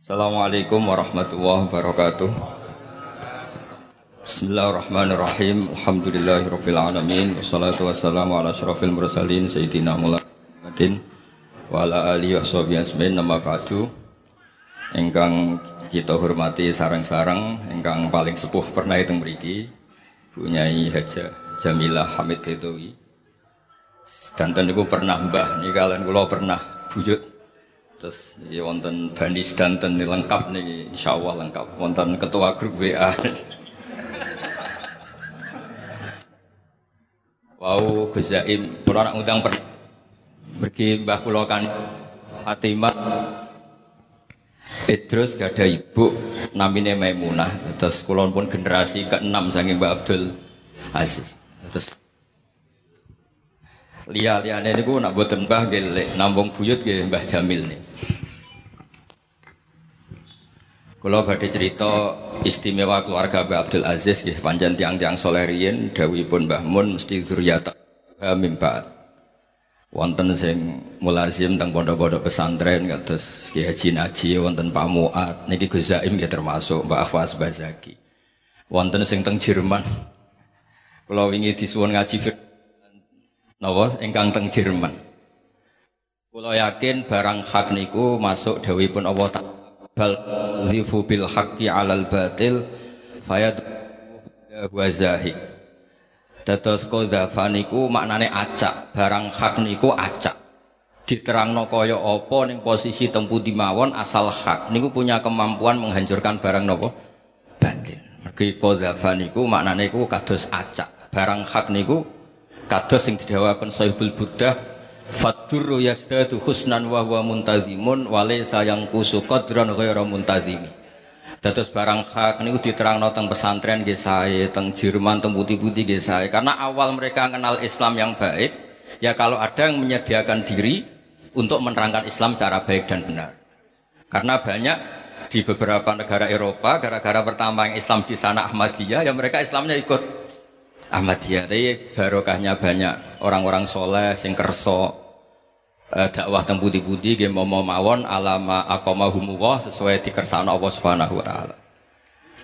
Assalamualaikum warahmatullahi wabarakatuh. Bismillahirrahmanirrahim. Alhamdulillahirabbil alamin. Wassalatu wassalamu ala asyrafil mursalin sayyidina Muhammadin wa ala alihi nama ba'du. Engkang kita hormati sarang-sarang engkang paling sepuh pernah itu mriki Bunyai Haja Jamilah Hamid Bedowi. Danten niku pernah mbah nih kalian kula pernah buyut Terus ya wonten bani sedanten lengkap nih, insya Allah lengkap. Wonten ketua grup WA. wow, Gus Zaim, anak undang per pergi Mbah Kulo kan Fatimah Idrus gak ada ibu namanya Maimunah terus kulon pun generasi ke-6 saking Mbak Abdul Aziz terus liya liyane niku nak boten Mbah nggih nambung buyut nggih Mbah Jamil nih kalau badhe cerita istimewa keluarga Mbah Abdul Aziz nggih pancen tiang-tiang soleh riyin dawuhipun Mbah Mun mesti zuriyat mimba. Wonten sing mulazim teng pondok-pondok pesantren kados Ki Haji Naji wonten Pak Muat niki Gus Zaim termasuk Mbak Afwas Bazaki. Wonten sing teng Jerman. Kula wingi disuwun ngaji napa ingkang teng Jerman. Kula yakin barang hak niku masuk dawuhipun Allah Ta'ala bal zifu bil haqqi alal batil fayad wa zahik dados qadzafa niku maknane acak barang hak niku acak. Diterangno kaya apa ning posisi tempu dimawon asal hak. Niku punya kemampuan menghancurkan barang nopo? Batil. Mergi qadzafa niku maknane iku kados acak. Barang hak niku kados sing didhawaken Sahibul Burdah Faturru yasdadu husnan wa huwa muntazimun wa laysa yang kusu qadran ghairu muntazimi. Dados barang hak niku diterangno teng pesantren nggih sae, teng Jerman, teng putih-putih nggih sae. Karena awal mereka kenal Islam yang baik, ya kalau ada yang menyediakan diri untuk menerangkan Islam cara baik dan benar. Karena banyak di beberapa negara Eropa, gara-gara pertama yang Islam di sana Ahmadiyah, ya mereka Islamnya ikut Ahmadiyah. Tapi barokahnya banyak orang-orang soleh, sing kerso, eh, dakwah teng budi-budi nggih mau mawon alama aqamahumullah sesuai dikersakno Allah Subhanahu wa taala.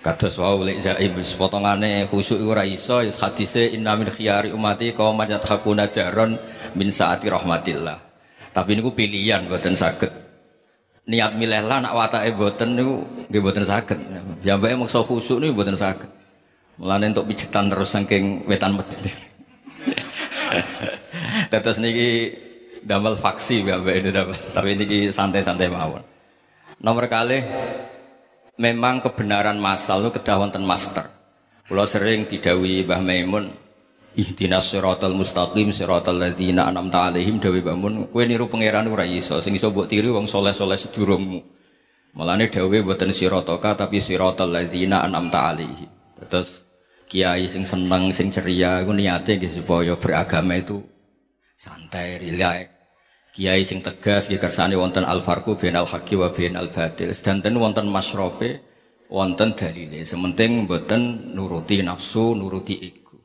Kados wau lek zaim wis potongane khusyuk ora iso is hadise inna min khiyari ummati qauman yathaquna jaron min saati rahmatillah. Tapi niku pilihan mboten saged. Niat milih lah nak watake mboten niku nggih mboten saged. Jambake maksa khusyuk niku mboten saged. Mulane untuk pijetan terus saking wetan medit. Tetes niki damel faksi ya ini damel. Tapi ini santai-santai mawon. Nomor kali memang kebenaran masal itu kedah wonten master. Kalau sering didawi Mbah Maimun Ihdinas siratal mustaqim siratal ladzina an'amta alaihim dawi Mbah Mun kowe niru pangeran ora iso sing iso mbok tiru wong soleh-soleh sedurungmu. Mulane dawe mboten siratoka tapi siratal ladzina an'amta alaihim. Terus kiai sing seneng sing ceria iku niate nggih supaya beragama itu santai, rileks. Kiai sing tegas nggih kersane wonten al farqu bainal haqqi wa bainal batil. Sedanten wonten masyrafe, wonten dalile. Sementing mboten nuruti nafsu, nuruti ego.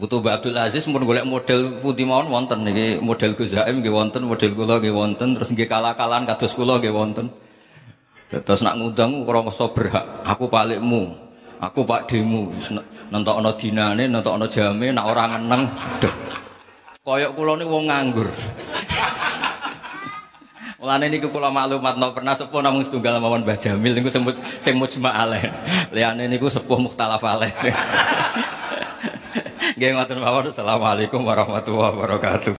Butuh Abdul Aziz mun golek model pundi mawon wonten niki model Gus Zaim nggih wonten, model kula nggih wonten, terus nggih kalah-kalahan kados kula nggih wonten. Terus nak ngundang krasa berhak, aku palikmu, aku pak demu, nentokno dinane, nentokno jame, nak ora ngeneng, aduh. Koyok kula niku wong nganggur. Mulane niku kula maklumat no pernah sepuh namung setunggal mawon Mbah Jamil niku sing sing mujma alaih. Liyane niku sepuh mukhtalaf alaih. Nggih ngoten mawon. Assalamualaikum warahmatullahi wabarakatuh.